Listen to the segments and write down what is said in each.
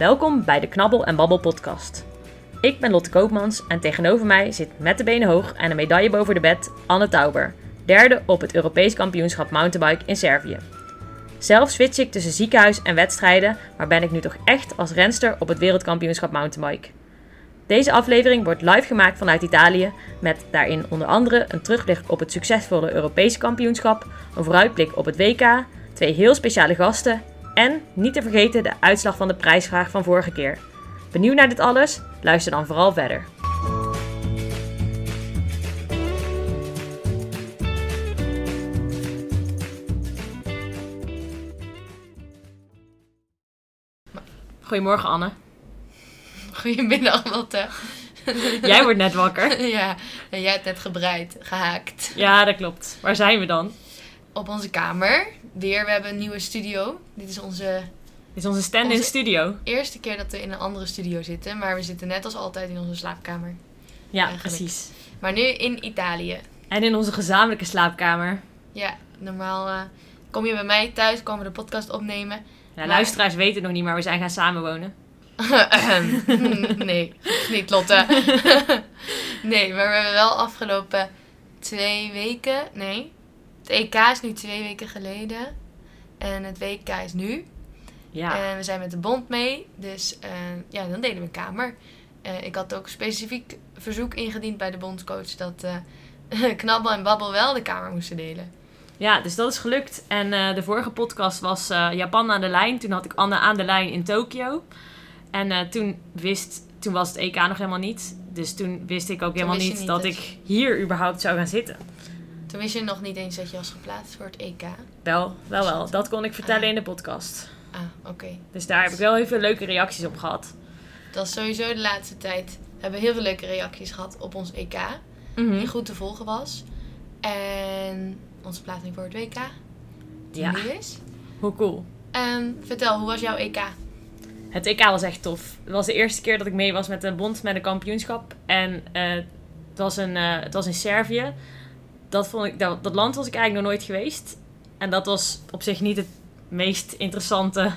Welkom bij de Knabbel en Babbel podcast. Ik ben Lotte Koopmans en tegenover mij zit met de benen hoog en een medaille boven de bed Anne Tauber, derde op het Europees kampioenschap mountainbike in Servië. Zelf switch ik tussen ziekenhuis en wedstrijden, maar ben ik nu toch echt als renster op het wereldkampioenschap mountainbike. Deze aflevering wordt live gemaakt vanuit Italië, met daarin onder andere een terugblik op het succesvolle Europese kampioenschap, een vooruitblik op het WK, twee heel speciale gasten en, niet te vergeten, de uitslag van de prijsvraag van vorige keer. Benieuwd naar dit alles? Luister dan vooral verder. Goedemorgen Anne. Goedemiddag, Lotte. Jij wordt net wakker. ja, en jij hebt net gebreid, gehaakt. Ja, dat klopt. Waar zijn we dan? Op onze kamer. Weer, we hebben een nieuwe studio. Dit is onze Dit is onze stand-in studio. eerste keer dat we in een andere studio zitten. Maar we zitten net als altijd in onze slaapkamer. Ja, Eigenlijk. precies. Maar nu in Italië. En in onze gezamenlijke slaapkamer. Ja, normaal eh, kom je bij mij thuis, komen we de podcast opnemen. Ja, Maar- luisteraars weten het nog niet, maar we zijn gaan samenwonen. nee, niet Lotte. nee, maar we hebben wel afgelopen twee weken. Nee, het EK is nu twee weken geleden. En het WK is nu. Ja. En we zijn met de bond mee. Dus eh, ja, dan delen we een kamer. Eh, ik had ook specifiek verzoek ingediend bij de bondscoach dat eh, Knabbel en Babbel wel de kamer moesten delen. Ja, dus dat is gelukt. En de vorige podcast was Japan aan de lijn. Toen had ik Anne aan de lijn in Tokio. En toen wist, toen was het EK nog helemaal niet. Dus toen wist ik ook helemaal niet dat dat- ik hier überhaupt zou gaan zitten. Toen wist je nog niet eens dat je was geplaatst voor het EK. Wel, wel, wel. Dat kon ik vertellen in de podcast. Ah, oké. Dus daar heb ik wel heel veel leuke reacties op gehad. Dat is sowieso de laatste tijd. We hebben heel veel leuke reacties gehad op ons EK. Mhm. Die goed te volgen was. En onze plaatsing voor het WK. Die Ja, nu is. hoe cool. En vertel, hoe was jouw EK? Het EK was echt tof. Het was de eerste keer dat ik mee was met een bond met een kampioenschap. En eh, het, was een, eh, het was in Servië. Dat, vond ik, dat, dat land was ik eigenlijk nog nooit geweest. En dat was op zich niet het meest interessante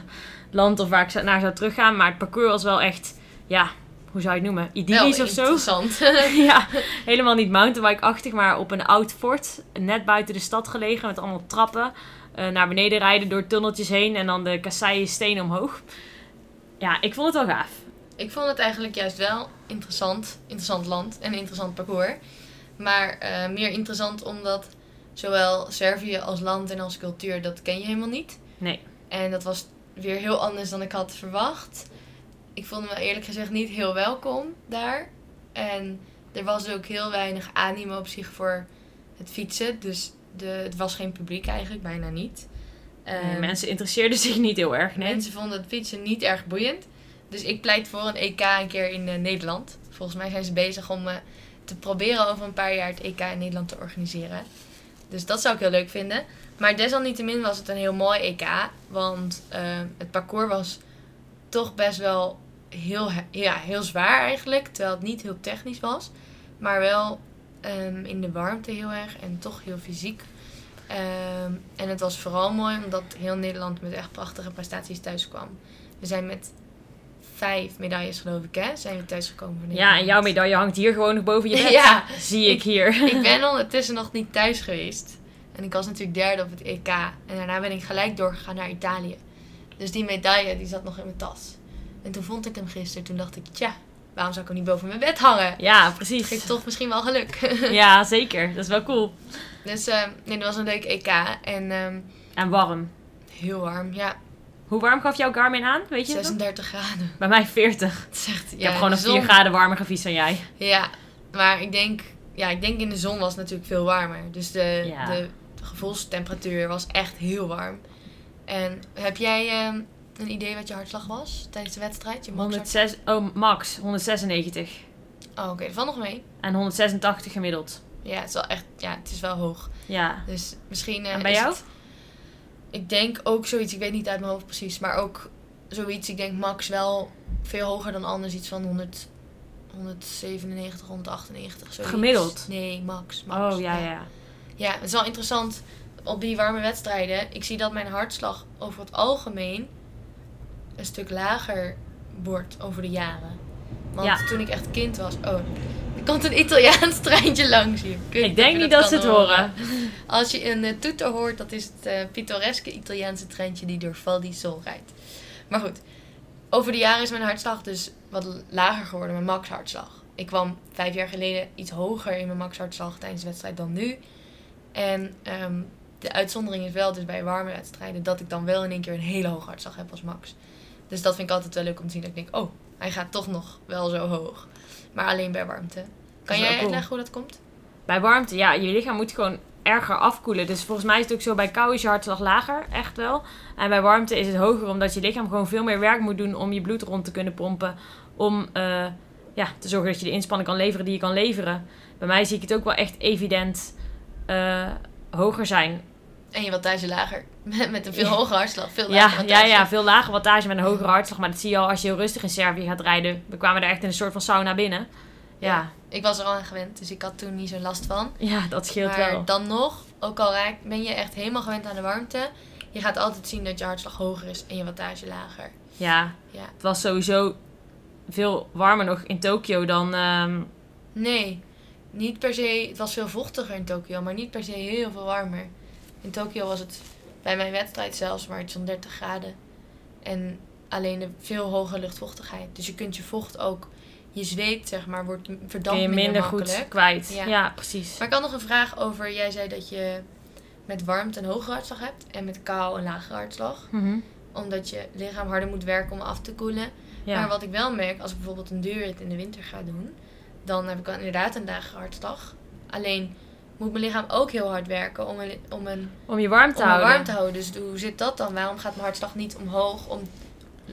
land of waar ik naar zou teruggaan. Maar het parcours was wel echt, ja, hoe zou je het noemen? Idyllisch Wel of zo. interessant. ja, helemaal niet mountainbike-achtig, maar op een oud fort. Net buiten de stad gelegen met allemaal trappen. eh, naar beneden rijden door tunneltjes heen en dan de kasseien stenen omhoog. Ja, ik vond het wel gaaf. Ik vond het eigenlijk juist wel interessant. Interessant land en interessant parcours. Maar eh, meer interessant omdat zowel Servië als land en als cultuur, dat ken je helemaal niet. Nee. En dat was weer heel anders dan ik had verwacht. Ik vond me eerlijk gezegd niet heel welkom daar. En er was ook heel weinig animo op zich voor het fietsen. Dus de, het was geen publiek eigenlijk, bijna niet. Nee, Ehm, mensen interesseerden zich niet heel erg, nee. Mensen vonden het fietsen niet erg boeiend. Dus ik pleit voor een EK een keer in eh, Nederland. Volgens mij zijn ze bezig om eh, te proberen over een paar jaar het EK in Nederland te organiseren. Dus dat zou ik heel leuk vinden. Maar desalniettemin was het een heel mooi EK. Want eh, het parcours was toch best wel heel, he- ja, heel zwaar eigenlijk. Terwijl het niet heel technisch was. Maar wel ehm, in de warmte heel erg. En toch heel fysiek. Ehm, en het was vooral mooi omdat heel Nederland met echt prachtige prestaties thuis kwam. We zijn met vijf medailles, geloof ik, hè? Zijn we thuisgekomen. van Ja, en jouw medaille hangt hier gewoon nog boven je bed. Ja. Zie ik hier. Ik ben ondertussen nog niet thuis geweest. En ik was natuurlijk derde op het EK. En daarna ben ik gelijk doorgegaan naar Italië. Dus die medaille die zat nog in mijn tas. En toen vond ik hem gisteren. Toen dacht ik, tja, waarom zou ik hem niet boven mijn bed hangen? Ja, precies. geeft toch misschien wel geluk. Ja, zeker. Dat is wel cool. dus eh, nee, dat was een leuk EK. En ehm, En warm. heel warm, ja. Hoe warm gaf jouw Garmin aan? Weet je? dat? 36 graden. Bij mij 40. Het is echt, Ik ja, heb gewoon een 4 zon- graden warmer gefietst dan jij. Ja, maar ik denk, ja, ik denk in de zon was het natuurlijk veel warmer. Dus de, Ja. de gevoelstemperatuur was echt heel warm. En heb jij ehm, een idee wat je hartslag was tijdens de wedstrijd? Je maxhartslag? 106, oh, max 196. Oh, oké, dat valt nog mee. En 186 gemiddeld. Ja, het is wel echt, ja, het is wel hoog. Ja. Dus misschien. eh, En bij jou? het- ik denk ook zoiets, ik weet niet uit mijn hoofd precies, maar ook zoiets, ik denk max wel veel hoger dan anders, iets van 100, 197, 198. Zoiets. Gemiddeld? Nee, max. max Oh, ja, ja. Ja, het is wel interessant op die warme wedstrijden. Ik zie dat mijn hartslag over het algemeen een stuk lager wordt over de jaren. Want Ja. toen ik echt kind was... Oh, komt een Italiaans treintje langs hier. Ik denk niet dat ze het horen. Als je een eh, toeter hoort, dat is het eh, pittoreske Italiaanse treintje die door Val di Sol rijdt. Maar goed, over de jaren is mijn hartslag dus wat lager geworden, mijn maxhartslag. Ik kwam vijf jaar geleden iets hoger in mijn maxhartslag tijdens de wedstrijd dan nu. En ehm, de uitzondering is wel dus bij warme wedstrijden dat ik dan wel in één keer een hele hoge hartslag heb als max. Dus dat vind ik altijd wel leuk om te zien. Dat ik denk, oh, hij gaat toch nog wel zo hoog. Maar alleen bij warmte. Kan jij cool. uitleggen hoe dat komt? Bij warmte, ja, je lichaam moet gewoon erger afkoelen. Dus volgens mij is het ook zo, bij kou is je hartslag lager, echt wel. En bij warmte is het hoger, omdat je lichaam gewoon veel meer werk moet doen om je bloed rond te kunnen pompen. Om eh, ja, te zorgen dat je de inspanning kan leveren die je kan leveren. Bij mij zie ik het ook wel echt evident eh, hoger zijn. En je wattage lager. Met, met een veel hogere hartslag. Veel Ja, lager ja, ja, veel lager wattage met een hogere hartslag. Maar dat zie je al als je heel rustig in Servië gaat rijden. We kwamen daar echt in een soort van sauna binnen. Ja, Ik was er al aan gewend, dus ik had toen niet zo'n last van. ja dat scheelt maar wel. dan nog, ook al raak, ben je echt helemaal gewend aan de warmte, je gaat altijd zien dat je hartslag hoger is en je wattage lager. Ja, Ja. het was sowieso veel warmer nog in Tokio dan... ehm, Nee, niet per se, het was veel vochtiger in Tokio, maar niet per se heel veel warmer. In Tokio was het bij mijn wedstrijd zelfs maar iets van 30 graden. En alleen de veel hogere luchtvochtigheid. Dus je kunt je vocht ook, je zweet zeg maar, wordt verdampt minder, minder goed kwijt. Ja. Ja, precies. Maar ik had nog een vraag over, jij zei dat je met warmte een hogere hartslag hebt en met kou een lagere hartslag. Mhm. Omdat je lichaam harder moet werken om af te koelen. Ja. Maar wat ik wel merk, als ik bijvoorbeeld een duurrit in de winter ga doen, dan heb ik wel inderdaad een lagere hartslag. Alleen moet mijn lichaam ook heel hard werken om een, om een, Om je warm te om houden. warm te houden. Dus hoe zit dat dan? Waarom gaat mijn hartslag niet omhoog om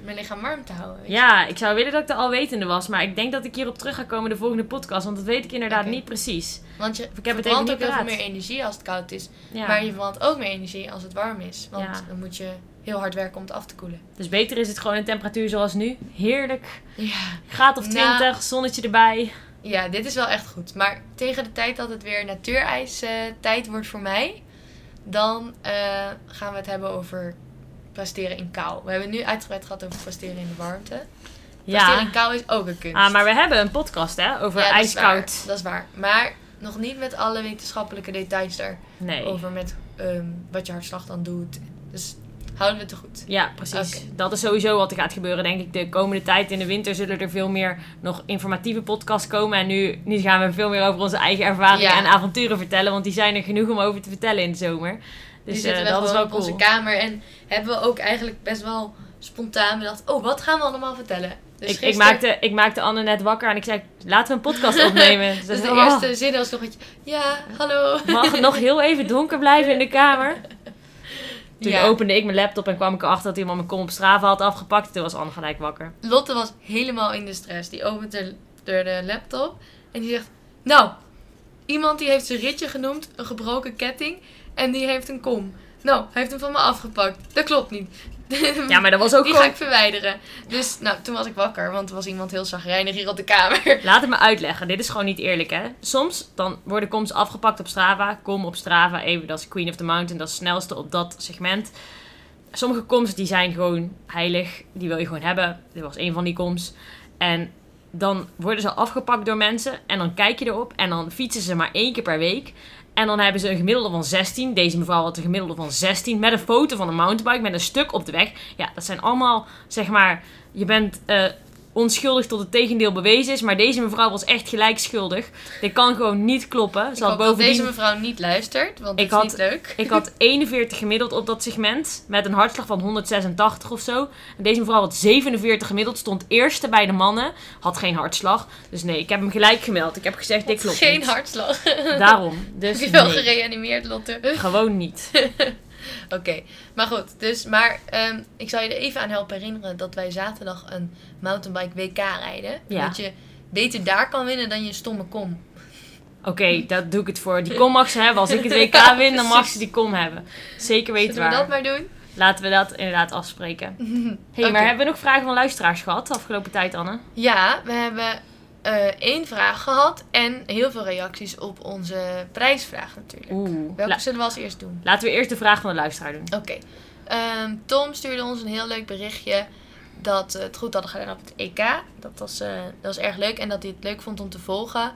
mijn lichaam warm te houden? Ja, ik zou willen dat ik de alwetende was. Maar ik denk dat ik hierop terug ga komen de volgende podcast. Want dat weet ik inderdaad niet precies. Want je heb het even ook heel veel meer energie als het koud is. Ja. Maar je verbrandt ook meer energie als het warm is. Want Ja. dan moet je heel hard werken om het af te koelen. Dus beter is het gewoon een temperatuur zoals nu. Heerlijk. Ja. Graad of Nou. 20, zonnetje erbij. Ja, dit is wel echt goed. Maar tegen de tijd dat het weer natuurijs eh, tijd wordt voor mij, dan eh, gaan we het hebben over presteren in kou. We hebben nu uitgebreid gehad over presteren in de warmte. Presteren Ja. in kou is ook een kunst. Ah, maar we hebben een podcast hè, over Ja, dat is ijskoud. Dat is waar. Maar nog niet met alle wetenschappelijke details Nee. daarover. Met ehm, wat je hartslag dan doet. Dus houden we het goed. Ja, precies. Dat is sowieso wat er gaat gebeuren, denk ik. De komende tijd in de winter zullen er veel meer nog informatieve podcasts komen. En nu, nu gaan we veel meer over onze eigen ervaringen Ja. en avonturen vertellen. Want die zijn er genoeg om over te vertellen in de zomer. Dus Dus zitten eh, we dat is wel op cool. onze kamer. En hebben we ook eigenlijk best wel spontaan bedacht. Oh, wat gaan we allemaal vertellen? Dus ik, ik, maakte, ik maakte Anne net wakker en ik zei, laten we een podcast opnemen. Dus, Dus de oh, eerste zin was nog. Ja, hallo. Mag het nog heel even donker blijven in de kamer? Toen Ja. opende ik mijn laptop en kwam ik erachter dat iemand mijn kom op Strava had afgepakt. Toen was Anne gelijk wakker. Lotte was helemaal in de stress. Die opent de, de, de laptop en die zegt... Nou, iemand die heeft zijn ritje genoemd, een gebroken ketting. En die heeft een kom. Nou, hij heeft hem van me afgepakt. Dat klopt niet. Ja, maar dat was ook die gewoon... ga ik verwijderen. Dus nou, toen was ik wakker, want er was iemand heel zagrijnig hier op de kamer. Laat het me uitleggen. Dit is gewoon niet eerlijk, hè. Soms dan worden koms afgepakt op Strava. Kom op Strava, even, dat is Queen of the Mountain. Dat is het snelste op dat segment. Sommige koms die zijn gewoon heilig. Die wil je gewoon hebben. Dit was een van die koms. En dan worden ze afgepakt door mensen. En dan kijk je erop. En dan fietsen ze maar één keer per week. En dan hebben ze een gemiddelde van 16. Deze mevrouw had een gemiddelde van 16. Met een foto van een mountainbike. Met een stuk op de weg. Ja, dat zijn allemaal, zeg maar... Je bent eh, onschuldig tot het tegendeel bewezen is. Maar deze mevrouw was echt gelijk schuldig. Dit kan gewoon niet kloppen. Ik Ze had hoop dat bovendien... deze mevrouw niet luistert, want Ik dat is had- niet leuk. Ik had 41 gemiddeld op dat segment. Met een hartslag van 186 of zo. En deze mevrouw had 47 gemiddeld. Stond eerste bij de mannen. Had geen hartslag. Dus nee, ik heb hem gelijk gemeld. Ik heb gezegd, dit klopt Geen niet. hartslag. Daarom. Heb Dus je wel nee. gereanimeerd, Lotte? Gewoon niet. Oké, maar goed. Dus, maar ehm, ik zal je er even aan helpen herinneren dat wij zaterdag een mountainbike WK rijden. Ja. Dat je beter daar kan winnen dan je stomme kom. Oké, dat doe ik het voor. Die kom mag ze hebben. Als ik het WK win, dan mag ze die kom hebben. Zeker weten Zullen we waar. dat maar doen? Laten we dat inderdaad afspreken. hey, maar hebben we nog vragen van luisteraars gehad de afgelopen tijd, Anne? Ja, we hebben eh, één vraag gehad en heel veel reacties op onze prijsvraag natuurlijk. Oeh. Welke La- zullen we als eerst doen? laten we eerst de vraag van de luisteraar doen. Oké. Ehm, Tom stuurde ons een heel leuk berichtje. dat we het goed hadden gedaan op het EK. Dat was, eh, dat was erg leuk en dat hij het leuk vond om te volgen.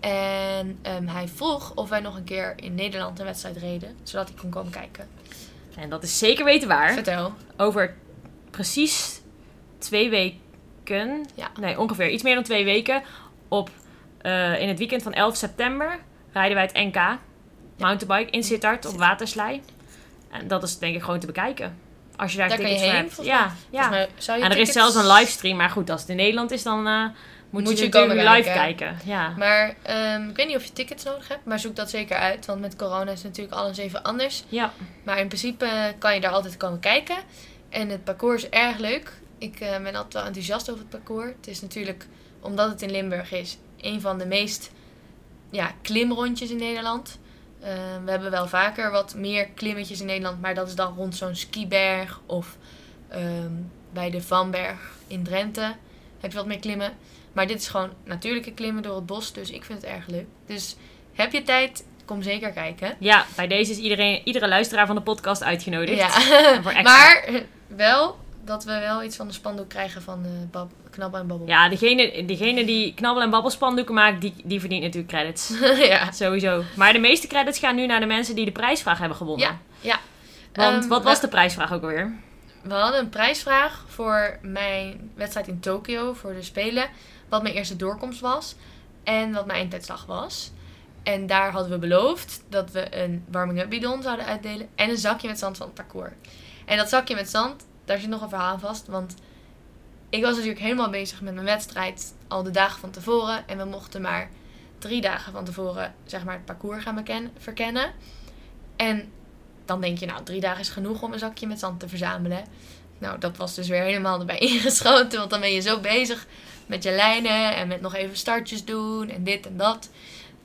En ehm, hij vroeg of wij nog een keer in Nederland een wedstrijd reden, zodat hij kon komen kijken. En dat is zeker weten waar. Vertel. Over precies twee weken, Ja. nee, ongeveer iets meer dan twee weken, op, eh, in het weekend van 11 september rijden wij het NK mountainbike in Sittard op Waterslei. En dat is denk ik gewoon te bekijken. Als je daar, Daar tickets voor hebt. Ja, ja. Mij zou je En er is zelfs een livestream, maar goed, als het in Nederland is, dan eh, moet, Moet je, je natuurlijk live kijken. kijken. Ja. Maar ehm, ik weet niet of je tickets nodig hebt, maar zoek dat zeker uit. Want met corona is natuurlijk alles even anders. ja. Maar in principe kan je daar altijd komen kijken. En het parcours is erg leuk. Ik eh, ben altijd wel enthousiast over het parcours. Het is natuurlijk, omdat het in Limburg is, een van de meest ja, klimrondjes in Nederland. Eh, we hebben wel vaker wat meer klimmetjes in Nederland, maar dat is dan rond zo'n skiberg of ehm, bij de Vanberg in Drenthe heb je wat meer klimmen. Maar dit is gewoon natuurlijke klimmen door het bos, dus ik vind het erg leuk. Dus heb je tijd, kom zeker kijken. ja, bij deze is iedereen, iedere luisteraar van de podcast uitgenodigd. Ja, Voor extra- maar eh, wel dat we wel iets van de spandoek krijgen van bab Knabbel en Babbel. Ja, degene, degene die knabbel- en babbelspandoeken maakt, die, die verdient natuurlijk credits. ja. Sowieso. Maar de meeste credits gaan nu naar de mensen die de prijsvraag hebben gewonnen. Ja, ja. Want Ehm, wat was de prijsvraag ook alweer? We hadden een prijsvraag voor mijn wedstrijd in Tokio voor de Spelen. Wat mijn eerste doorkomst was. En wat mijn eindtijdslag was. En daar hadden we beloofd dat we een warming-up bidon zouden uitdelen. En een zakje met zand van het parcours. En dat zakje met zand, daar zit nog een verhaal vast. Want ik was natuurlijk helemaal bezig met mijn wedstrijd al de dagen van tevoren. En we mochten maar drie dagen van tevoren zeg maar, het parcours gaan verkennen. En dan denk je, nou, drie dagen is genoeg om een zakje met zand te verzamelen. Nou, dat was dus weer helemaal erbij ingeschoten. Want dan ben je zo bezig met je lijnen en met nog even startjes doen en dit en dat.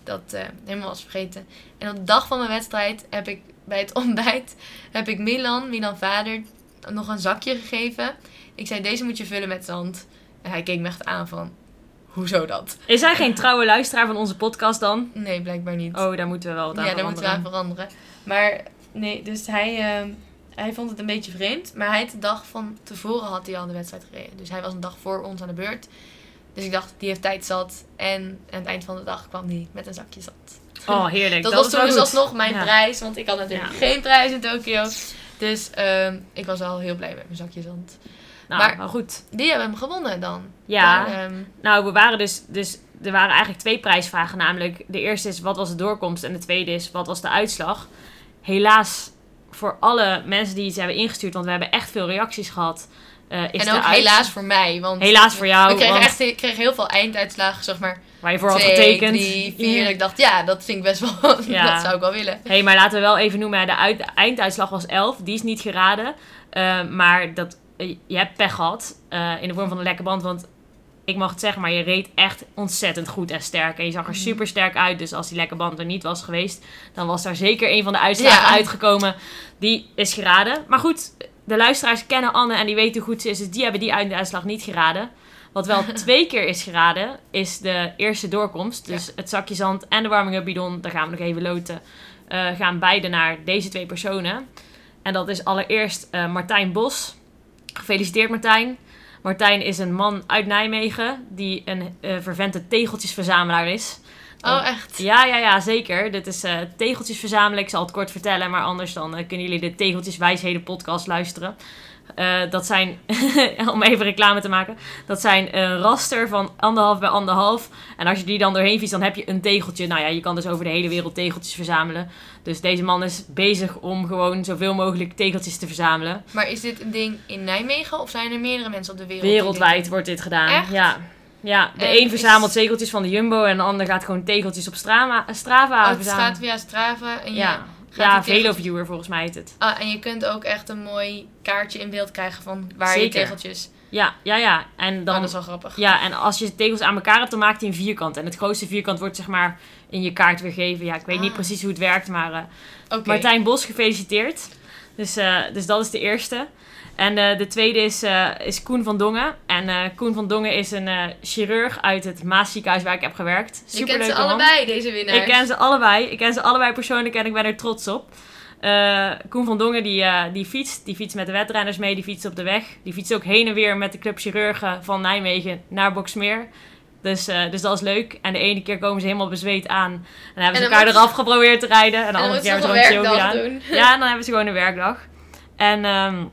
Dat eh, helemaal was vergeten. En op de dag van mijn wedstrijd heb ik bij het ontbijt heb ik Milan, Milan vader, nog een zakje gegeven. Ik zei, deze moet je vullen met zand. En hij keek me echt aan van, hoezo dat? Is hij geen trouwe luisteraar van onze podcast dan? Nee, blijkbaar niet. Oh, daar moeten we wel wat aan ja, daar moeten we aan veranderen. veranderen. Maar nee, dus hij, ehm, hij vond het een beetje vreemd. Maar hij had de dag van tevoren had hij al de wedstrijd gereden. Dus hij was een dag voor ons aan de beurt. Dus ik dacht, die heeft tijd zat. En aan het eind van de dag kwam hij met een zakje zand. Oh, heerlijk. dat, Dat, was toen dus alsnog mijn Ja. prijs. Want ik had natuurlijk Ja. geen prijs in Tokio. Dus ehm, ik was wel heel blij met mijn zakje zand. Nou, Maar- maar goed. Die hebben hem gewonnen dan. Ja, ehm, nou, we waren dus, dus... Er waren eigenlijk twee prijsvragen. Namelijk, de eerste is, wat was de doorkomst? En de tweede is, wat was de uitslag? Helaas, voor alle mensen die iets hebben ingestuurd... Want we hebben echt veel reacties gehad... eh, is en ook helaas voor mij. Want Helaas voor jou, kregen want- echt ik kreeg heel veel einduitslagen, zeg maar. Waar je voor had twee, getekend. drie, vier. Ik dacht, ja, dat vind ik best wel. Ja. dat zou ik wel willen. Hé, hey, maar laten we wel even noemen, de, uit, de einduitslag was 11. Die is niet geraden. Eh, maar dat, eh, je hebt pech gehad eh, in de vorm van een lekke band. Want ik mag het zeggen, maar je reed echt ontzettend goed en sterk. En je zag er Mhm. super sterk uit. Dus als die lekke band er niet was geweest, dan was daar zeker een van de uitslagen Ja. uitgekomen. Die is geraden. Maar goed, de luisteraars kennen Anne en die weten hoe goed ze is. Dus die hebben die uitslag niet geraden. Wat wel twee keer is geraden, is de eerste doorkomst. Dus het zakje zand en de warming-up bidon, daar gaan we nog even loten. eh, gaan beide naar deze twee personen. En dat is allereerst eh, Martijn Bos. Gefeliciteerd Martijn. Martijn is een man uit Nijmegen die een eh vervente tegeltjesverzamelaar is. Oh, echt? Ja, ja, ja, zeker. Dit is eh, tegeltjes verzamelen. Ik zal het kort vertellen, maar anders dan eh, kunnen jullie de Tegeltjes Wijsheden podcast luisteren. Eh, dat zijn, om even reclame te maken, dat zijn een raster van anderhalf bij anderhalf. En als je die dan doorheen fietst, dan heb je een tegeltje. Nou ja, je kan dus over de hele wereld tegeltjes verzamelen. Dus deze man is bezig om gewoon zoveel mogelijk tegeltjes te verzamelen. Maar is dit een ding in Nijmegen of zijn er meerdere mensen op de wereld? Wereldwijd wordt dit gedaan. Echt? Ja. Ja, de En een is- verzamelt tegeltjes van de Jumbo en de ander gaat gewoon tegeltjes op Strava, Strava doen? Oh, het verzamelen. gaat via Strava en Ja, ja Veloviewer volgens mij heet het. Ah, en je kunt ook echt een mooi kaartje in beeld krijgen van waar je tegeltjes... Ja, ja, ja. En Dan, oh, dat is wel grappig. ja, en als je tegels aan elkaar hebt, dan maakt hij een vierkant. En het grootste vierkant wordt zeg maar in je kaart weergegeven. Ja, ik weet niet Ah. precies hoe het werkt, maar eh. Martijn Bos, gefeliciteerd. Dus, eh, dus dat is de eerste. En eh, de tweede is, eh, is Koen van Dongen. En eh, Koen van Dongen is een chirurg uit het Maasziekenhuis waar ik heb gewerkt. Je kent Superleuke ze man. allebei, deze winnaars. Ik ken ze allebei. Ik ken ze allebei persoonlijk en ik ben er trots op. Koen van Dongen die, die fietst. Die fietst met de wedrenners mee. Die fietst op de weg. Die fietst ook heen en weer met de Club Chirurgen van Nijmegen naar Boksmeer. Dus, dus dat is leuk. En de ene keer komen ze helemaal bezweet aan. En dan hebben ze En elkaar eraf geprobeerd te rijden. En de En andere keer hebben ze een gewoon gedaan. doen. Ja, en dan hebben ze gewoon een werkdag. En ehm,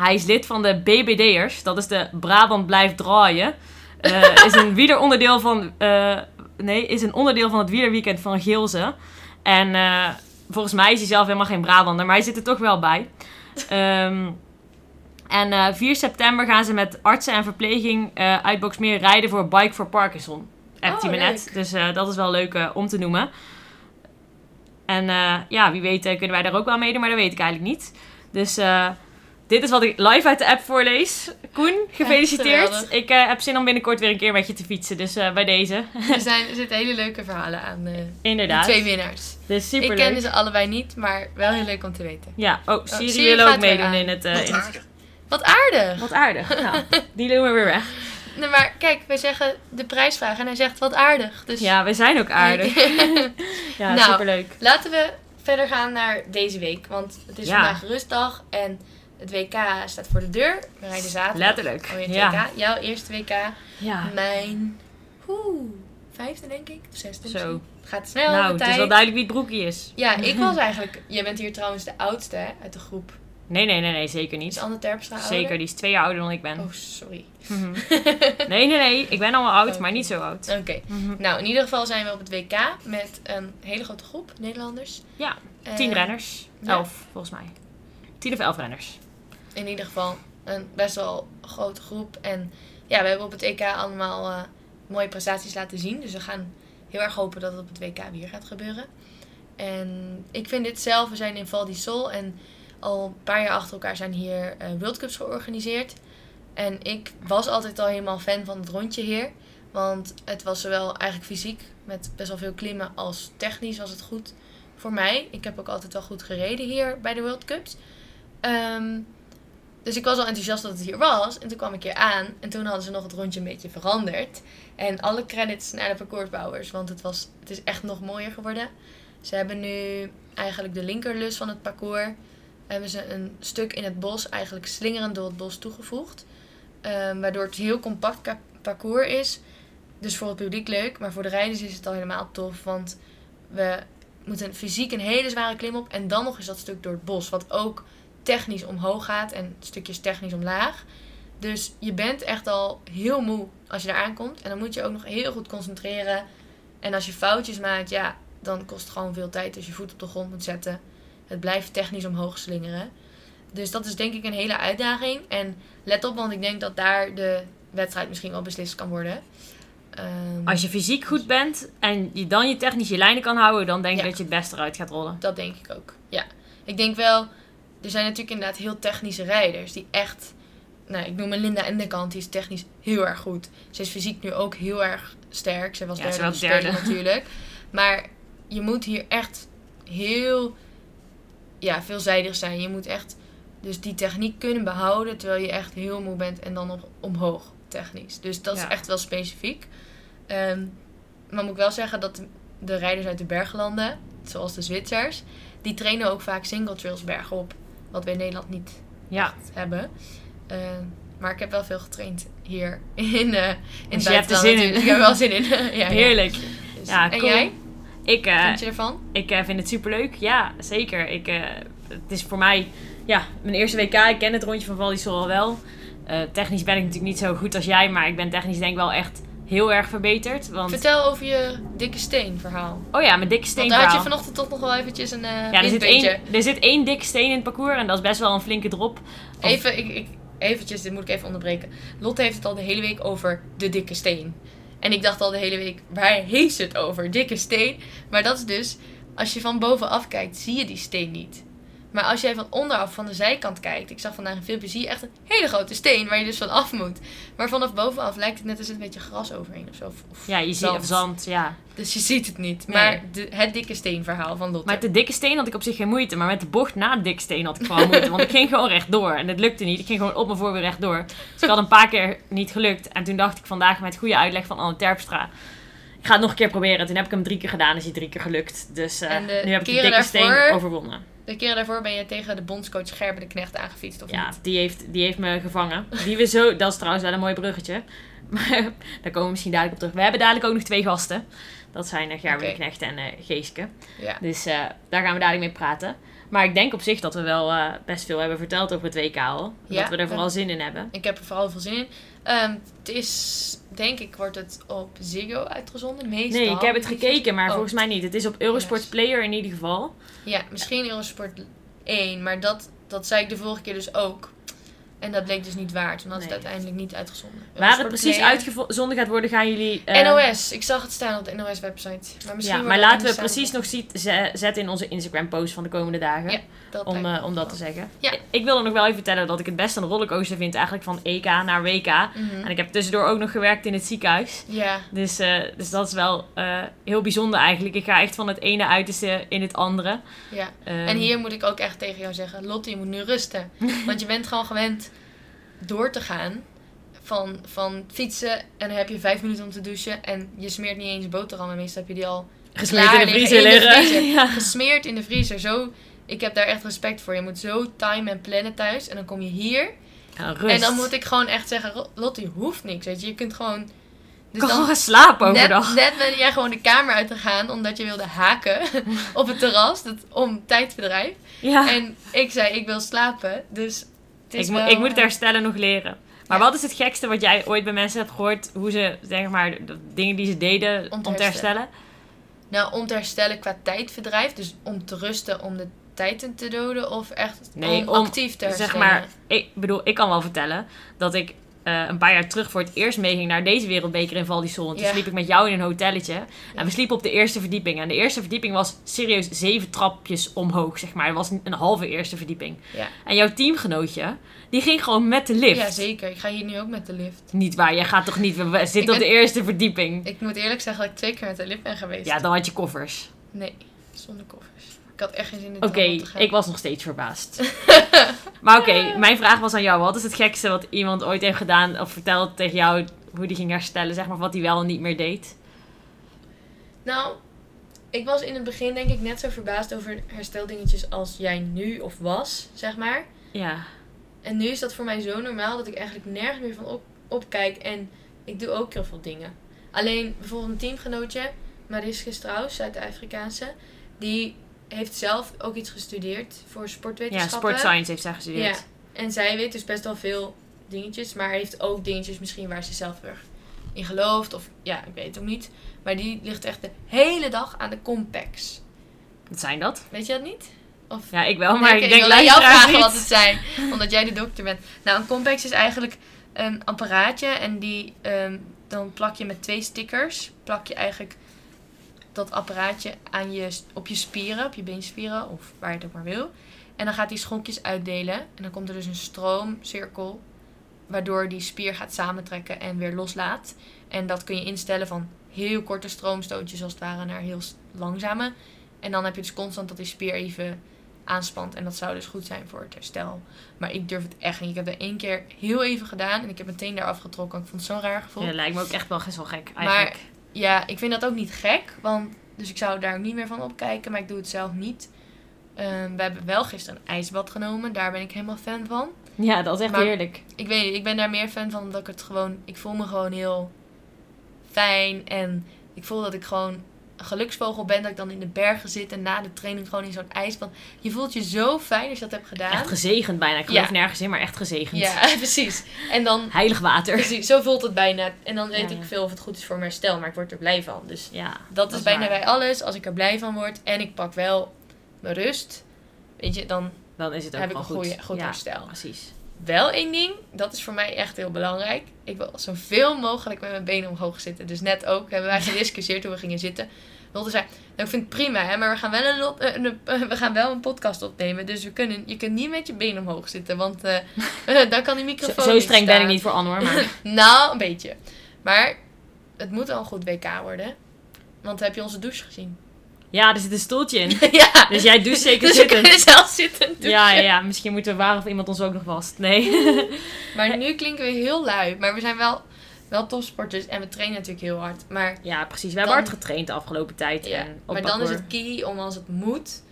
hij is lid van de BBD'ers. Dat is de Brabant Blijft Draaien. Eh, is een wieleronderdeel van... eh, nee, is een onderdeel van het wielerweekend van Geelze. En eh, volgens mij is hij zelf helemaal geen Brabander. Maar hij zit er toch wel bij. Ehm, en eh 4 september gaan ze met artsen en verpleging uit Boksmeer rijden voor Bike for Parkinson. Appt hij Oh, me net. Dus dat is wel leuk om te noemen. En ja, wie weet kunnen wij daar ook wel meedoen, maar dat weet ik eigenlijk niet. Dus eh, dit is wat ik live uit de app voorlees. Koen, gefeliciteerd. Ik eh, heb zin om binnenkort weer een keer met je te fietsen, dus eh, bij deze. Er, zijn, er zitten hele leuke verhalen aan eh, de Inderdaad. twee winnaars. Dus super ik ken ze allebei niet, maar wel heel leuk om te weten. Ja, oh, Siri, Siri wil ook meedoen in het, eh, in het... Wat aardig! Wat aardig. Nou, die doen we weer weg. Nee, maar kijk, wij zeggen de prijsvraag en hij zegt wat aardig. Dus Ja, we zijn ook aardig. Ja, Nou, superleuk. laten we verder gaan naar deze week. Want het is Ja. vandaag rustdag en het WK staat voor de deur. We rijden zaterdag. Letterlijk. Alweer het Ja. WK. Jouw eerste WK. Ja. Mijn oeh, vijfde denk ik. Of zesde Zo. misschien. Gaat snel Nou, het is wel duidelijk wie het broekje is. Ja, ik was eigenlijk... Jij bent hier trouwens de oudste hè, uit de groep. Nee, nee, nee, nee, zeker Is niet. Anne Terpstra ouder? Zeker, die is twee jaar ouder dan ik ben. Oh, sorry. Mhm. Nee, nee, nee. Ik ben al wel oud, maar niet zo oud. Oké. Mhm. Nou, in ieder geval zijn we op het WK met een hele grote groep Nederlanders. Ja, tien renners. ja. Elf, volgens mij. Tien of elf renners. In ieder geval een best wel grote groep. En ja, we hebben op het EK allemaal eh, mooie prestaties laten zien. Dus we gaan heel erg hopen dat het op het WK weer gaat gebeuren. En ik vind dit zelf, we zijn in Val di Sol en al een paar jaar achter elkaar zijn hier eh, World Cups georganiseerd. En ik was altijd al helemaal fan van het rondje hier. Want het was zowel eigenlijk fysiek met best wel veel klimmen als technisch was het goed voor mij. Ik heb ook altijd wel goed gereden hier bij de World Cups. Ehm, dus ik was al enthousiast dat het hier was. En toen kwam ik hier aan. En toen hadden ze nog het rondje een beetje veranderd. En alle credits naar de parcoursbouwers. Want het, was, het is echt nog mooier geworden. Ze hebben nu eigenlijk de linkerlus van het parcours. Hebben ze een stuk in het bos eigenlijk slingerend door het bos toegevoegd. Ehm, waardoor het heel compact parcours is. Dus voor het publiek leuk. Maar voor de rijders is het al helemaal tof. Want we moeten fysiek een hele zware klim op. En dan nog eens dat stuk door het bos. Wat ook technisch omhoog gaat en stukjes technisch omlaag. Dus je bent echt al heel moe als je daar aankomt. En dan moet je ook nog heel goed concentreren. En als je foutjes maakt, ja, dan kost het gewoon veel tijd als je voet op de grond moet zetten. Het blijft technisch omhoog slingeren. Dus dat is denk ik een hele uitdaging. En let op, want ik denk dat daar de wedstrijd misschien wel beslist kan worden. Ehm, Als je fysiek goed bent en je dan je technische lijnen kan houden, dan denk ik Ja. dat je het best eruit gaat rollen. Dat denk ik ook. Ja. Ik denk wel, er zijn natuurlijk inderdaad heel technische rijders die echt. Nou, ik noem een Linda Endekant, die is technisch heel erg goed. Ze is fysiek nu ook heel erg sterk. Ze was Ja, derde ze op natuurlijk. Maar je moet hier echt heel ja, veelzijdig zijn. Je moet echt dus die techniek kunnen behouden terwijl je echt heel moe bent en dan nog omhoog technisch. Dus dat Ja. is echt wel specifiek. Ehm, maar moet ik wel zeggen dat de rijders uit de berglanden, zoals de Zwitsers, die trainen ook vaak single trails bergop. Wat we in Nederland niet Ja, hebben. Ehm, maar ik heb wel veel getraind hier in, eh in Dus je hebt er zin in. Ik heb er wel zin in. ja, ja. heerlijk. Dus- Ja, en jij? Ik, Wat eh, vind je ervan? ik eh, vind het superleuk. Ja, zeker. Ik, eh, het is voor mij ja, mijn eerste WK. Ik ken het rondje van Val di Sol al wel. Eh, technisch ben ik natuurlijk niet zo goed als jij, maar ik ben technisch denk ik wel echt heel erg verbeterd. Want, Vertel over je dikke steen verhaal. oh ja, mijn dikke Want steen daar had je vanochtend toch nog wel eventjes een uh, Ja, er zit, één, er zit één dikke steen in het parcours en dat is best wel een flinke drop. Of- Even, ik, ik, eventjes, dit moet ik even onderbreken. Lotte heeft het al de hele week over de dikke steen. En ik dacht al de hele week, waar heeft ze het over? Dikke steen. Maar dat is dus, als je van bovenaf kijkt, zie je die steen niet. Maar als jij van onderaf, van de zijkant kijkt, ik zag vandaag een filmpje, zie je echt een hele grote steen waar je dus van af moet. Maar vanaf bovenaf lijkt het net als er een beetje gras overheen of zo. Of, of Ja, je ziet of zand, ja. Dus je ziet het niet. Nee. Maar de, het dikke steenverhaal van Lotte. Maar met de dikke steen had ik op zich geen moeite. Maar met de bocht na de dikke steen had ik gewoon moeite. Want ik ging gewoon rechtdoor. En het lukte niet. Ik ging gewoon op mijn voorwiel rechtdoor. Dus ik had een paar keer niet gelukt. En toen dacht ik vandaag met goede uitleg van Anne Terpstra. ik ga het nog een keer proberen. Toen heb ik hem drie keer gedaan, is hij drie keer gelukt. Dus eh, nu heb ik de dikke steen overwonnen. De keren daarvoor ben je tegen de bondscoach Gerben de Knecht aangefietst, of Ja, niet? die heeft, die heeft me gevangen. Die we zo, dat is trouwens wel een mooi bruggetje. Maar daar komen we misschien dadelijk op terug. We hebben dadelijk ook nog twee gasten. Dat zijn uh, Gerben de Knecht en eh Geeske. Ja. Dus eh, daar gaan we dadelijk mee praten. Maar ik denk op zich dat we wel eh, best veel hebben verteld over het WK al. Ja. Dat we er vooral zin in hebben. Ik heb er vooral veel zin in. Ehm, het is, denk ik, wordt het op Ziggo uitgezonden. Meestal. Nee, ik heb het gekeken, maar Oh. volgens mij niet. Het is op Eurosport Yes. Player in ieder geval. Ja, misschien Eurosport 1, maar dat, dat zei ik de vorige keer dus ook. En dat bleek dus niet waar. Toen had het Nee. uiteindelijk niet uitgezonden. Waar het precies Player. uitgezonden gaat worden, gaan jullie... eh, NOS, ik zag het staan op de NOS-website. Maar misschien Ja, maar laten we precies nog ziet, zetten in onze Instagram-post van de komende dagen. Ja, dat om, eh, om dat te zeggen. Ja. Ik wilde nog wel even vertellen dat ik het best een rollercoaster vind eigenlijk van EK naar WK. Mhm. En ik heb tussendoor ook nog gewerkt in het ziekenhuis. Ja, Dus, eh, dus dat is wel eh, heel bijzonder eigenlijk. Ik ga echt van het ene uiterste in het andere. ja. Ehm, En hier moet ik ook echt tegen jou zeggen, Lotte, je moet nu rusten. Want je bent gewoon gewend door te gaan van, van fietsen en dan heb je vijf minuten om te douchen en je smeert niet eens boterhammen. Meestal heb je die al gesmeerd in de liggen vriezer in de liggen. vriezer. Ja. gesmeerd in de vriezer. Zo, ik heb daar echt respect voor. Je moet zo time en plannen thuis en dan kom je hier. Ja, rust. En dan moet ik gewoon echt zeggen, "Ro- Lotte, je hoeft niks. Weet je, je kunt gewoon... Dus kan gaan slapen overdag. Net, net ben jij gewoon de kamer uit te gaan omdat je wilde haken op het terras dat, om tijdverdrijf. ja. En ik zei, ik wil slapen. Dus ik, moet, wel, ik moet het eh, herstellen nog leren. Maar Ja. wat is het gekste wat jij ooit bij mensen hebt gehoord? Hoe ze, zeg maar, de dingen die ze deden om te te, herstellen? Nou, om te herstellen qua tijdverdrijf. Dus om te rusten om de tijd te doden. Of echt Nee, om, om, actief te herstellen. Zeg maar, ik bedoel, ik kan wel vertellen dat ik eh, een paar jaar terug voor het eerst meeging naar deze wereldbeker in Val di Sol. En toen sliep ik met jou in een hotelletje. En we sliepen op de eerste verdieping. En de eerste verdieping was serieus zeven trapjes omhoog, zeg maar. Het was een halve eerste verdieping. Ja. En jouw teamgenootje, die ging gewoon met de lift. Ja, zeker. Ik ga hier nu ook met de lift. Niet waar, jij gaat toch niet, we zitten op de eerste verdieping. Ik moet eerlijk zeggen dat ik twee keer met de lift ben geweest. Ja, dan had je koffers. Nee, zonder koffers. Ik had echt geen zin in Oké, ik was nog steeds verbaasd. maar oké, mijn vraag was aan jou. Wat is het gekste wat iemand ooit heeft gedaan of verteld tegen jou hoe die ging herstellen? Zeg maar wat hij wel en niet meer deed. Nou, ik was in het begin denk ik net zo verbaasd over hersteldingetjes als jij nu of was, zeg maar. Ja. En nu is dat voor mij zo normaal dat ik eigenlijk nergens meer van op, opkijk. En ik doe ook heel veel dingen. Alleen bijvoorbeeld een teamgenootje, Mariska Strauss, Zuid-Afrikaanse, die heeft zelf ook iets gestudeerd voor Ja, sportwetenschappen. sport science heeft zij gestudeerd. Ja, en zij weet dus best wel veel dingetjes, maar heeft ook dingetjes misschien waar ze zelf erg in gelooft. Of ja, ik weet het ook niet. Maar die ligt echt de hele dag aan de complex. Wat zijn dat? Weet je dat niet? Of Ja, ik wel, maar Nee, ik denk aan jou vragen niet. wat het zijn, omdat jij de dokter bent. Nou, een complex is eigenlijk een apparaatje en die ehm, dan plak je met twee stickers, plak je eigenlijk dat apparaatje aan je, op je spieren, op je beenspieren of waar je het ook maar wil. En dan gaat die schokjes uitdelen en dan komt er dus een stroomcirkel waardoor die spier gaat samentrekken en weer loslaat. En dat kun je instellen van heel korte stroomstootjes als het ware naar heel langzame. En dan heb je dus constant dat die spier even aanspant. En dat zou dus goed zijn voor het herstel. Maar ik durf het echt niet. Ik heb het één keer heel even gedaan en ik heb meteen daar afgetrokken. Ik vond het zo'n raar gevoel. Ja, lijkt me ook echt wel best wel gek eigenlijk. Ik vind dat ook niet gek. Want, dus ik zou daar ook niet meer van opkijken. Maar ik doe het zelf niet. Ehm, we hebben wel gisteren een ijsbad genomen. Daar ben ik helemaal fan van. Ja, dat is echt Maar- heerlijk. Ik weet niet, ik ben daar meer fan van omdat ik het gewoon... Ik voel me gewoon heel fijn. En ik voel dat ik gewoon geluksvogel ben. Dat ik dan in de bergen zit en na de training gewoon in zo'n ijsbad. Je voelt je zo fijn als je dat hebt gedaan. Echt gezegend bijna. Ik geloof Ja. nergens in, maar echt gezegend. Ja, precies. En dan... Heilig water. Precies, zo voelt het bijna. En dan weet Ja, ik veel of het goed is voor mijn herstel. Maar ik word er blij van. Dus Ja, dat, is bijna waar. bij alles. Als ik er blij van word en ik pak wel mijn rust. Weet je, dan Dan is het ook heb ik een goed. goede, goed herstel. precies. Wel één ding, dat is voor mij echt heel belangrijk. Ik wil zoveel mogelijk met mijn benen omhoog zitten. Dus net ook hebben wij gediscussieerd hoe we gingen zitten. Lotte zei, nou, ik vind het prima, hè, maar we gaan, wel een, lot- eh, een- eh, we gaan wel een podcast opnemen. Dus we kunnen, je kunt niet met je benen omhoog zitten, want eh, dan kan die Zo, microfoon zo niet streng ben ik niet voor Anne hoor, maar... Nou, een beetje. Maar het moet wel een goed WK worden. Want heb je onze douche gezien? Ja, er zit een stoeltje in. ja, Dus jij doucht zeker dus zitten. kunnen zelf zitten douchen. Ja, ja, ja, misschien moeten we waar of iemand ons ook nog vast. Nee. Maar nu klinken we heel lui. Maar we zijn wel wel topsporters en we trainen natuurlijk heel hard. Maar, Ja, precies. We hebben hard getraind de afgelopen tijd. ja, en op maar dan is het key om als het moet,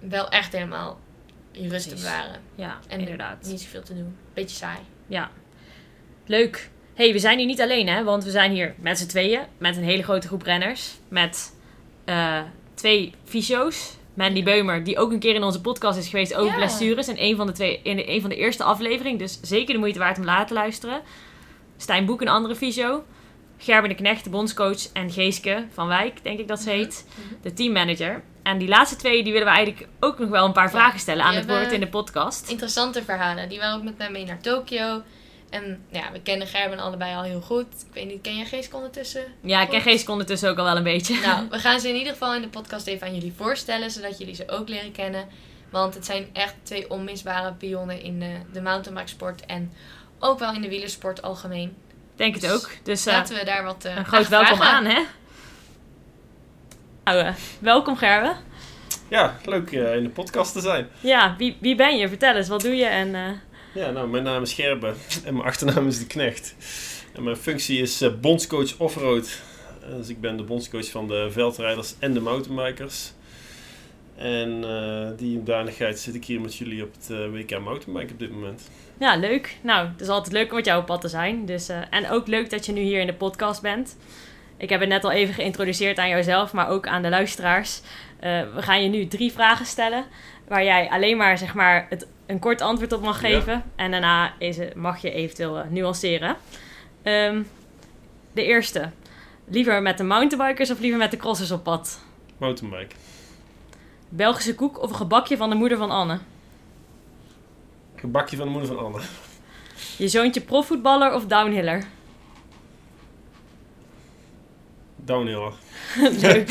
wel echt helemaal je rust te bewaren. Ja, En inderdaad. niet zoveel te doen. Beetje saai. Ja. Leuk. hey, we zijn hier niet alleen, hè? Want we zijn hier met z'n tweeën. Met een hele grote groep renners. Met eh, twee fysio's. Mandy Beumer, die ook een keer in onze podcast is geweest over Ja. blessures. In een van de, twee, in een van de eerste afleveringen. Dus zeker de moeite waard om later te luisteren. Stijn Boek, een andere fysio. Gerben de Knecht, de bondscoach. En Geeske van Wijk, denk ik dat ze Mhm. heet. De teammanager. En die laatste twee, die willen we eigenlijk ook nog wel een paar Ja. vragen stellen aan het woord in de podcast. Interessante verhalen. Die waren ook met mij mee naar Tokio. En ja, we kennen Gerben allebei al heel goed. Ik weet niet, ken jij Geeske ondertussen? Ja, ik ken Geeske ondertussen ook al wel een beetje. Nou, we gaan ze in ieder geval in de podcast even aan jullie voorstellen, zodat jullie ze ook leren kennen. Want het zijn echt twee onmisbare pionnen in de, de mountainbikesport en ook wel in de wielersport algemeen. denk het ook. Dus eh, Laten we daar wat eh een groot welkom aan, hè? Nou, eh, welkom Gerben. Ja, leuk eh, in de podcast te zijn. Ja, wie, wie ben je? Vertel eens, wat doe je? En eh, Ja, nou, mijn naam is Gerben en mijn achternaam is De Knecht. En mijn functie is eh, bondscoach offroad. Dus ik ben de bondscoach van de veldrijders en de mountainbikers. En eh, die hoedanigheid zit ik hier met jullie op het eh, WK Mountainbike op dit moment. ja, leuk. Nou, het is altijd leuk om met jou op pad te zijn. Dus, en ook leuk dat je nu hier in de podcast bent. Ik heb het net al even geïntroduceerd aan jouzelf, maar ook aan de luisteraars. We gaan je nu drie vragen stellen, waar jij alleen maar, zeg maar het, een kort antwoord op mag Ja. geven. En daarna is het, mag je eventueel eh, nuanceren. Ehm, de eerste. Liever met de mountainbikers of liever met de crossers op pad? Mountainbike. Belgische koek of een gebakje van de moeder van Anne? Gebakje van de moeder van Anne. Je zoontje profvoetballer of downhiller? Downhill. Leuk.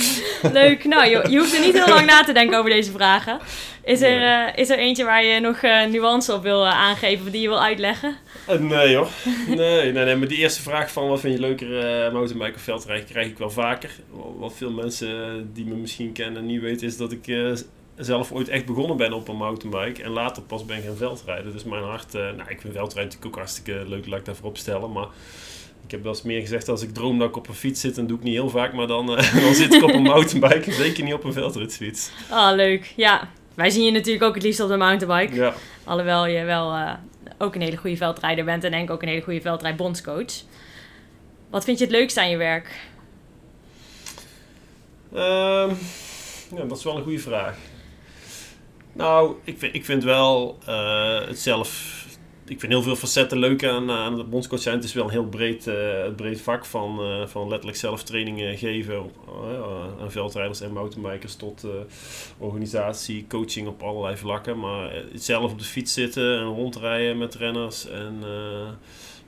Leuk. Nou, je, je hoeft er niet heel lang na te denken over deze vragen. Is er, eh, is er eentje waar je nog eh, nuance op wil eh, aangeven of die je wil uitleggen? Nee hoor. Nee, nee, nee, maar die eerste vraag van wat vind je leuker, mountainbike of veldrijden, krijg ik wel vaker. Wat veel mensen die me misschien kennen niet weten, is dat ik zelf ooit echt begonnen ben op een mountainbike. En later pas ben gaan veldrijden. Dus mijn hart, nou ik vind veldrijden natuurlijk ook hartstikke leuk, laat ik daarvoor opstellen. Maar ik heb wel eens meer gezegd, als ik droom dat ik op een fiets zit, dan doe ik niet heel vaak. Maar dan, eh, dan zit ik op een mountainbike en zeker niet op een veldritfiets. Ah, leuk. Ja, wij zien je natuurlijk ook het liefst op de mountainbike. Ja. Alhoewel je wel eh, ook een hele goede veldrijder bent en denk ook een hele goede veldrijdbondscoach. Wat vind je het leukste aan je werk? Ehm, ja, dat is wel een goede vraag. Nou, ik vind, ik vind wel eh, het zelf. Ik vind heel veel facetten leuk aan, aan het bondscoach zijn. Het is wel een heel breed, eh, breed vak van, eh, van letterlijk zelf trainingen geven op, eh, aan veldrijders en mountainbikers tot organisatie, coaching op allerlei vlakken. Maar zelf op de fiets zitten en rondrijden met renners. En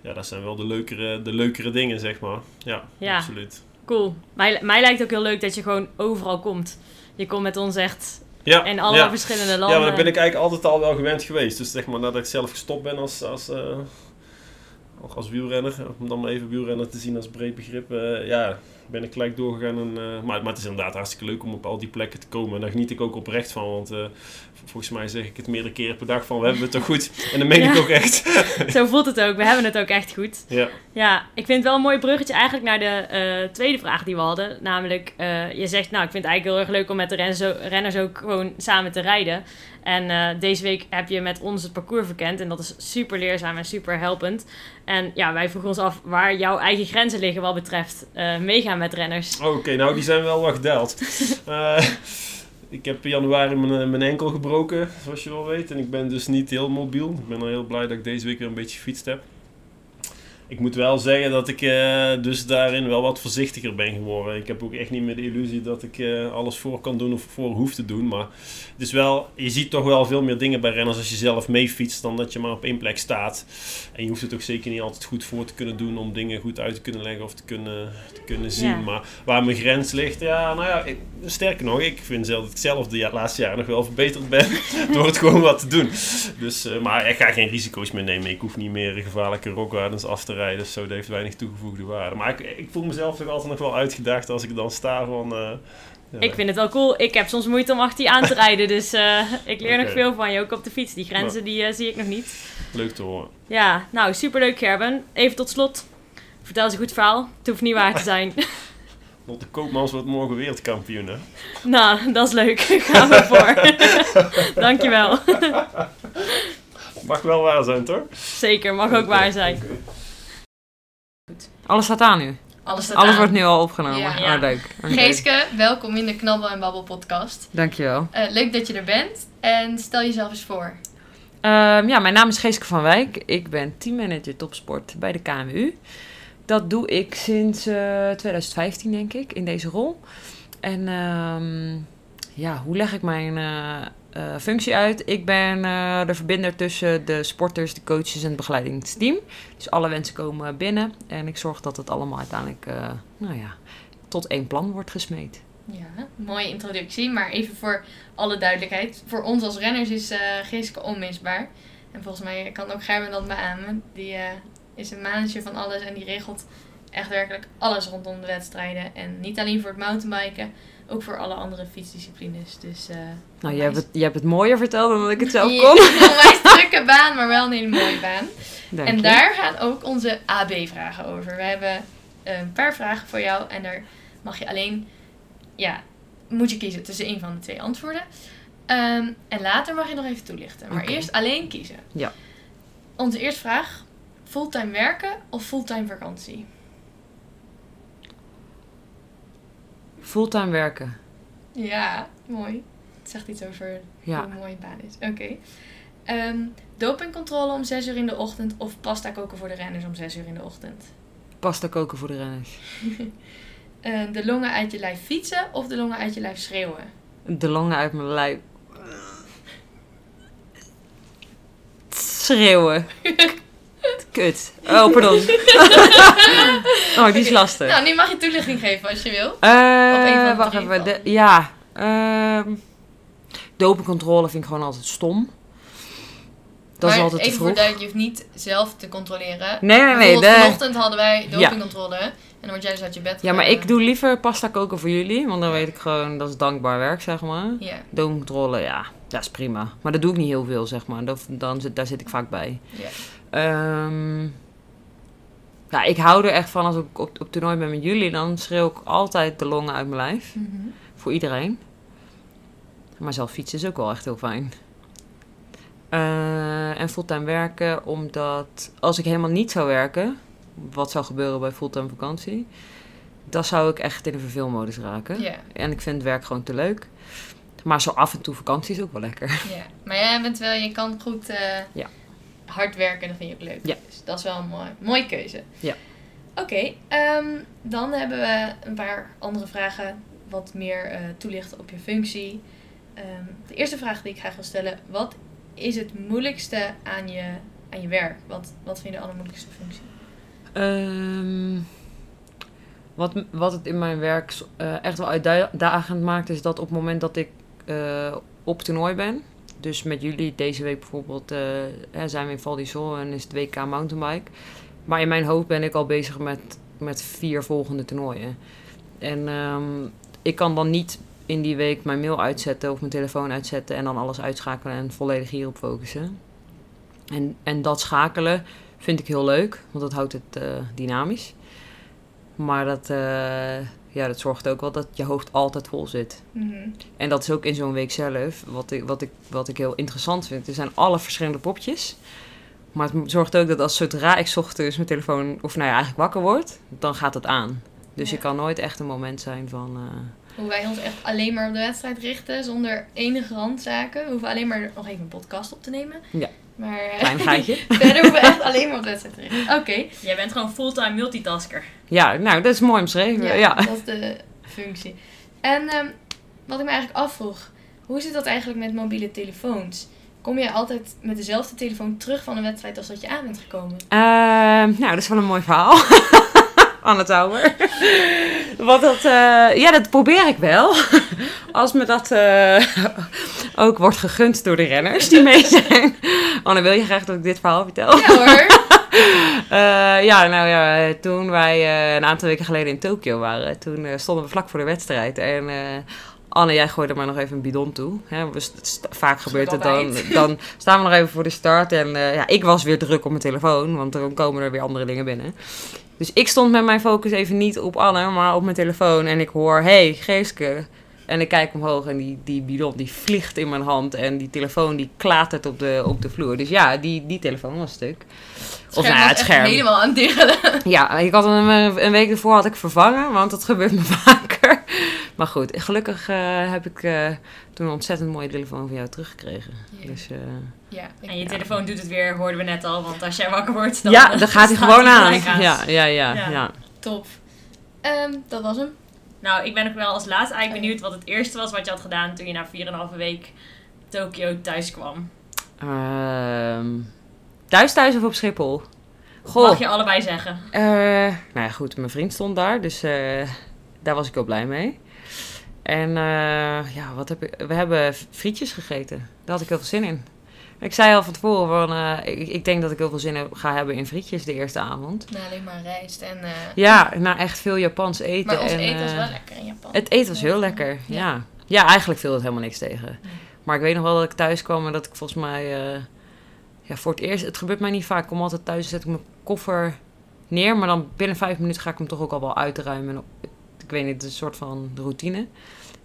ja, dat zijn wel de leukere, de leukere dingen, zeg maar. Ja, Ja. absoluut. Cool. Mij, mij lijkt ook heel leuk dat je gewoon overal komt. Je komt met ons echt Ja, in allemaal ja. verschillende Ja, landen. maar dat ben ik eigenlijk altijd al wel gewend geweest. Dus zeg maar nadat ik zelf gestopt ben als, als, ook als wielrenner, om dan maar even wielrenner te zien als breed begrip, eh, ja, ben ik gelijk doorgegaan. En, eh, maar, maar het is inderdaad hartstikke leuk om op al die plekken te komen. En daar geniet ik ook oprecht van, want eh, volgens mij zeg ik het meerdere keren per dag van we hebben het toch goed. En dat meen Ja. ik ook echt. Zo voelt het ook. We hebben het ook echt goed. ja. Ja, ik vind het wel een mooi bruggetje eigenlijk naar de eh, tweede vraag die we hadden. Namelijk, je zegt, nou, ik vind het eigenlijk heel erg leuk om met de ook- renners ook gewoon samen te rijden. En deze week heb je met ons het parcours verkend. En dat is super leerzaam en super helpend. En ja, wij vroegen ons af waar jouw eigen grenzen liggen wat betreft meegaan met renners. Oké, nou die zijn wel wat gedaald. Eh, ik heb in januari mijn, eh, mijn enkel gebroken, zoals je wel weet. En ik ben dus niet heel mobiel. Ik ben al heel blij dat ik deze week weer een beetje gefietst heb. Ik moet wel zeggen dat ik eh, dus daarin wel wat voorzichtiger ben geworden. Ik heb ook echt niet meer de illusie dat ik eh, alles voor kan doen of voor hoef te doen. Maar het is wel, je ziet toch wel veel meer dingen bij renners als je zelf meefietst dan dat je maar op één plek staat. En je hoeft het ook zeker niet altijd goed voor te kunnen doen om dingen goed uit te kunnen leggen of te kunnen, te kunnen zien. Ja. Maar waar mijn grens ligt, ja, nou ja, ik- sterker nog, ik vind zelf dat ik zelf de laatste jaren nog wel verbeterd ben door het gewoon wat te doen. Dus, eh, maar ik ga geen risico's meer nemen. Ik hoef niet meer gevaarlijke rockgardens af te Dus zo heeft weinig toegevoegde waarde. Maar ik, ik voel mezelf toch altijd nog wel uitgedaagd als ik dan sta van... eh, ja. Ik vind het wel cool. Ik heb soms moeite om achter je aan te rijden. Dus eh, ik leer nog veel van je, ook op de fiets. Die grenzen die, eh, zie ik nog niet. Leuk te horen. Ja, nou, superleuk Gerben. Even tot slot. Vertel eens een goed verhaal. Het hoeft niet waar te zijn. Lotte Koopmans wordt morgen wereldkampioen, hè? nou, dat is leuk. Gaan we voor. Dankjewel. Mag wel waar zijn, toch? Zeker, mag ook waar zijn. Alles staat aan nu. Alles staat Alles aan. wordt nu al opgenomen. Ja. Ja. Oh, leuk. Geeske, welkom in de Knabbel en Babbel podcast. Dankjewel. Eh, leuk dat je er bent. En stel jezelf eens voor. Ehm, ja, mijn naam is Geeske van Wijk. Ik ben teammanager topsport bij de KMU. Dat doe ik sinds eh, 2015, denk ik, in deze rol. En ehm, ja, hoe leg ik mijn eh, eh, functie uit? Ik ben eh, de verbinder tussen de sporters, de coaches en het begeleidingsteam. Dus alle wensen komen binnen en ik zorg dat het allemaal uiteindelijk eh, nou ja, tot één plan wordt gesmeed. Ja, mooie introductie. Maar even voor alle duidelijkheid. Voor ons als renners is Geeske onmisbaar. En volgens mij kan ook Gerben dat beamen. Die is een manager van alles en die regelt echt werkelijk alles rondom de wedstrijden. En niet alleen voor het mountainbiken, ook voor alle andere fietsdisciplines. Dus, eh Nou, je hebt, het, je hebt het mooier verteld dan dat ik het zelf kon. Een onwijs drukke baan, maar wel een hele mooie baan. Dank en je. daar gaan ook onze AB-vragen over. We hebben een paar vragen voor jou en daar mag je alleen, ja, moet je kiezen tussen een van de twee antwoorden. Ehm, en later mag je nog even toelichten. Maar eerst alleen kiezen. Ja. Onze eerste vraag: fulltime werken of fulltime vakantie? Fulltime werken. Ja, mooi. Het zegt iets over Ja. hoe mooi een baan is. Oké. Ehm, dopingcontrole om 6 uur in de ochtend of pasta koken voor de renners om 6 uur in de ochtend? Pasta koken voor de renners. Eh, de longen uit je lijf fietsen of de longen uit je lijf schreeuwen? De longen uit mijn lijf. Schreeuwen. Kut. Oh, pardon. oh, die is lastig. Nou, nu mag je toelichting geven als je wil. De wacht even. De, ja. ehm dopingcontrole vind ik gewoon altijd stom. Dat maar is altijd te even voor vroeg. duidelijk, je hoeft niet zelf te controleren. Nee, nee, nee. De, vanochtend hadden wij dopingcontrole. En dan word jij dus uit je bed ja, maar ik doe liever pasta koken voor jullie. Want dan weet ik gewoon, dat is dankbaar werk, zeg maar. Ja, Dopingcontrole, ja, dat is prima. Maar dat doe ik niet heel veel, zeg maar. Dat, dan, zit- daar zit ik vaak bij. ja. Ehm ja, ik hou er echt van als ik op, op toernooi ben met jullie. Dan schreeuw ik altijd de longen uit mijn lijf. Mhm. Voor iedereen. Maar zelf fietsen is ook wel echt heel fijn. Eh, en fulltime werken, omdat als ik helemaal niet zou werken, wat zou gebeuren bij fulltime vakantie, dan zou ik echt in de verveelmodus raken. En ik vind het werk gewoon te leuk. Maar zo af en toe vakantie is ook wel lekker. ja. Maar jij bent wel, je kan goed eh, Ja. Hard werken en dat vind je ook leuk. Ja. Dus dat is wel een mooi, mooie keuze. Ja. Oké, ehm, dan hebben we een paar andere vragen. Wat meer eh, toelichten op je functie. Ehm, de eerste vraag die ik graag wil stellen. Wat is het moeilijkste aan je, aan je werk? Wat, wat vind je de allermoeilijkste functie? Ehm, wat, wat het in mijn werk eh, echt wel uitdagend maakt, is dat op het moment dat ik eh, op toernooi ben, dus met jullie deze week bijvoorbeeld, eh, zijn we in Val d'Isole en is het WK mountainbike. Maar in mijn hoofd ben ik al bezig met, met vier volgende toernooien. En ehm, ik kan dan niet in die week mijn mail uitzetten of mijn telefoon uitzetten en dan alles uitschakelen en volledig hierop focussen. En, en dat schakelen vind ik heel leuk, want dat houdt het eh, dynamisch. Maar dat, eh, ja, dat zorgt ook wel dat je hoofd altijd vol zit. Mhm. En dat is ook in zo'n week zelf, wat ik, wat, ik, wat ik heel interessant vind. Er zijn alle verschillende popjes. Maar het zorgt ook dat als zodra ik ochtends mijn telefoon, of nou ja, eigenlijk wakker word, dan gaat het aan. Dus Ja. je kan nooit echt een moment zijn van... eh, Hoe wij ons echt alleen maar op de wedstrijd richten, zonder enige randzaken. We hoeven alleen maar nog even een podcast op te nemen. Ja. Maar eh, Klein gaatje. verder hoeven we echt alleen maar op de wedstrijd te richten. Oké. Jij bent gewoon fulltime multitasker. ja, nou, dat is mooi omschreven. Ja, Ja, dat is de functie. En ehm, wat ik me eigenlijk afvroeg, hoe zit dat eigenlijk met mobiele telefoons? Kom je altijd met dezelfde telefoon terug van een wedstrijd als dat je aan bent gekomen? Ehm, nou, dat is wel een mooi verhaal. Anne Tauber. Wat dat, eh, ja, dat probeer ik wel. Als me dat eh, ook wordt gegund door de renners die mee zijn. Anne, wil je graag dat ik dit verhaal vertel? Ja hoor. Eh, ja, nou ja, toen wij eh, een aantal weken geleden in Tokio waren, toen eh, stonden we vlak voor de wedstrijd. En Anne, jij gooide maar nog even een bidon toe. Hè, we vaak gebeurt het dan. Dan staan we nog even voor de start. En ja, ik was weer druk op mijn telefoon, want dan komen er weer andere dingen binnen. Dus ik stond met mijn focus even niet op Anne, maar op mijn telefoon. En ik hoor, hey, Geeske. En ik kijk omhoog en die, die bidon die vliegt in mijn hand. En die telefoon die klatert op de, op de vloer. Dus ja, die, die telefoon was stuk. Of nou ja, het scherm. helemaal aan het. Ja, ik had hem een, een week ervoor had ik vervangen, want dat gebeurt me vaker. Maar goed, gelukkig eh, heb ik eh, toen een ontzettend mooie telefoon van jou teruggekregen. Ja. Dus eh, Ja, En je telefoon doet het weer, hoorden we net al. Want als jij wakker wordt, dan, ja, dan gaat hij gewoon aan. ja, ja, Ja. ja. top. Ehm, dat was hem. Nou, ik ben ook wel als laatste eigenlijk benieuwd wat het eerste was wat je had gedaan toen je na 4,5 week Tokio thuis kwam. Ehm, thuis, thuis of op Schiphol? Goh, Mag je allebei zeggen. eh, nou ja, goed, mijn vriend stond daar, dus eh, daar was ik wel blij mee. En eh, ja, wat heb ik? We hebben frietjes gegeten. Daar had ik heel veel zin in. Ik zei al van tevoren, van, eh, ik, ik denk dat ik heel veel zin heb, ga hebben in frietjes de eerste avond. Nou, alleen maar rijst en... eh, Ja, nou echt veel Japans eten. maar ons en, eten was eh, wel lekker in Japan. Het eten was heel lekker, ja. Ja, eigenlijk viel het helemaal niks tegen. Maar ik weet nog wel dat ik thuis kwam en dat ik volgens mij... eh, ja, voor het eerst... Het gebeurt mij niet vaak. Ik kom altijd thuis, zet ik mijn koffer neer. Maar dan binnen vijf minuten ga ik hem toch ook al wel uitruimen. En ik weet niet, het is een soort van routine.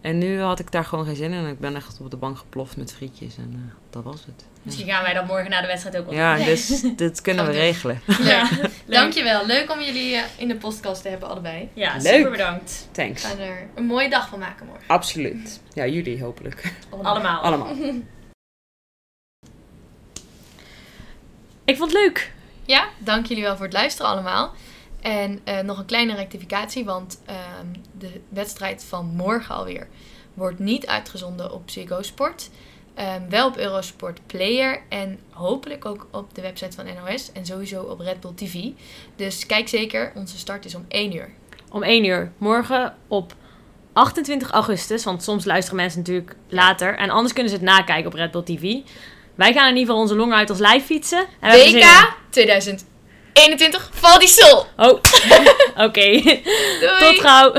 En nu had ik daar gewoon geen zin in. En ik ben echt op de bank geploft met frietjes. En eh, dat was het. Misschien gaan wij dat morgen na de wedstrijd ook wel Ja, doen. dus dit kunnen we we regelen. Ja. Dankjewel. Leuk om jullie eh, in de podcast te hebben, allebei. Ja, Leuk. super bedankt. We Thanks. gaan er een mooie dag van maken morgen. Absoluut. Ja, jullie hopelijk. Allemaal. Allemaal. Ik vond het leuk. Ja, dank jullie wel voor het luisteren allemaal. En eh, nog een kleine rectificatie, want ehm, de wedstrijd van morgen alweer wordt niet uitgezonden op Ziggo Sport. Ehm, wel op Eurosport Player en hopelijk ook op de website van NOS en sowieso op Red Bull TV. Dus kijk zeker, onze start is om 1 uur. Om 1 uur. Morgen op 28 augustus. Want soms luisteren mensen natuurlijk later. En anders kunnen ze het nakijken op Red Bull TV. Wij gaan in ieder geval onze longen uit als live fietsen. WK 2021 Val die Sol! Oh, oké. Doei! Tot gauw.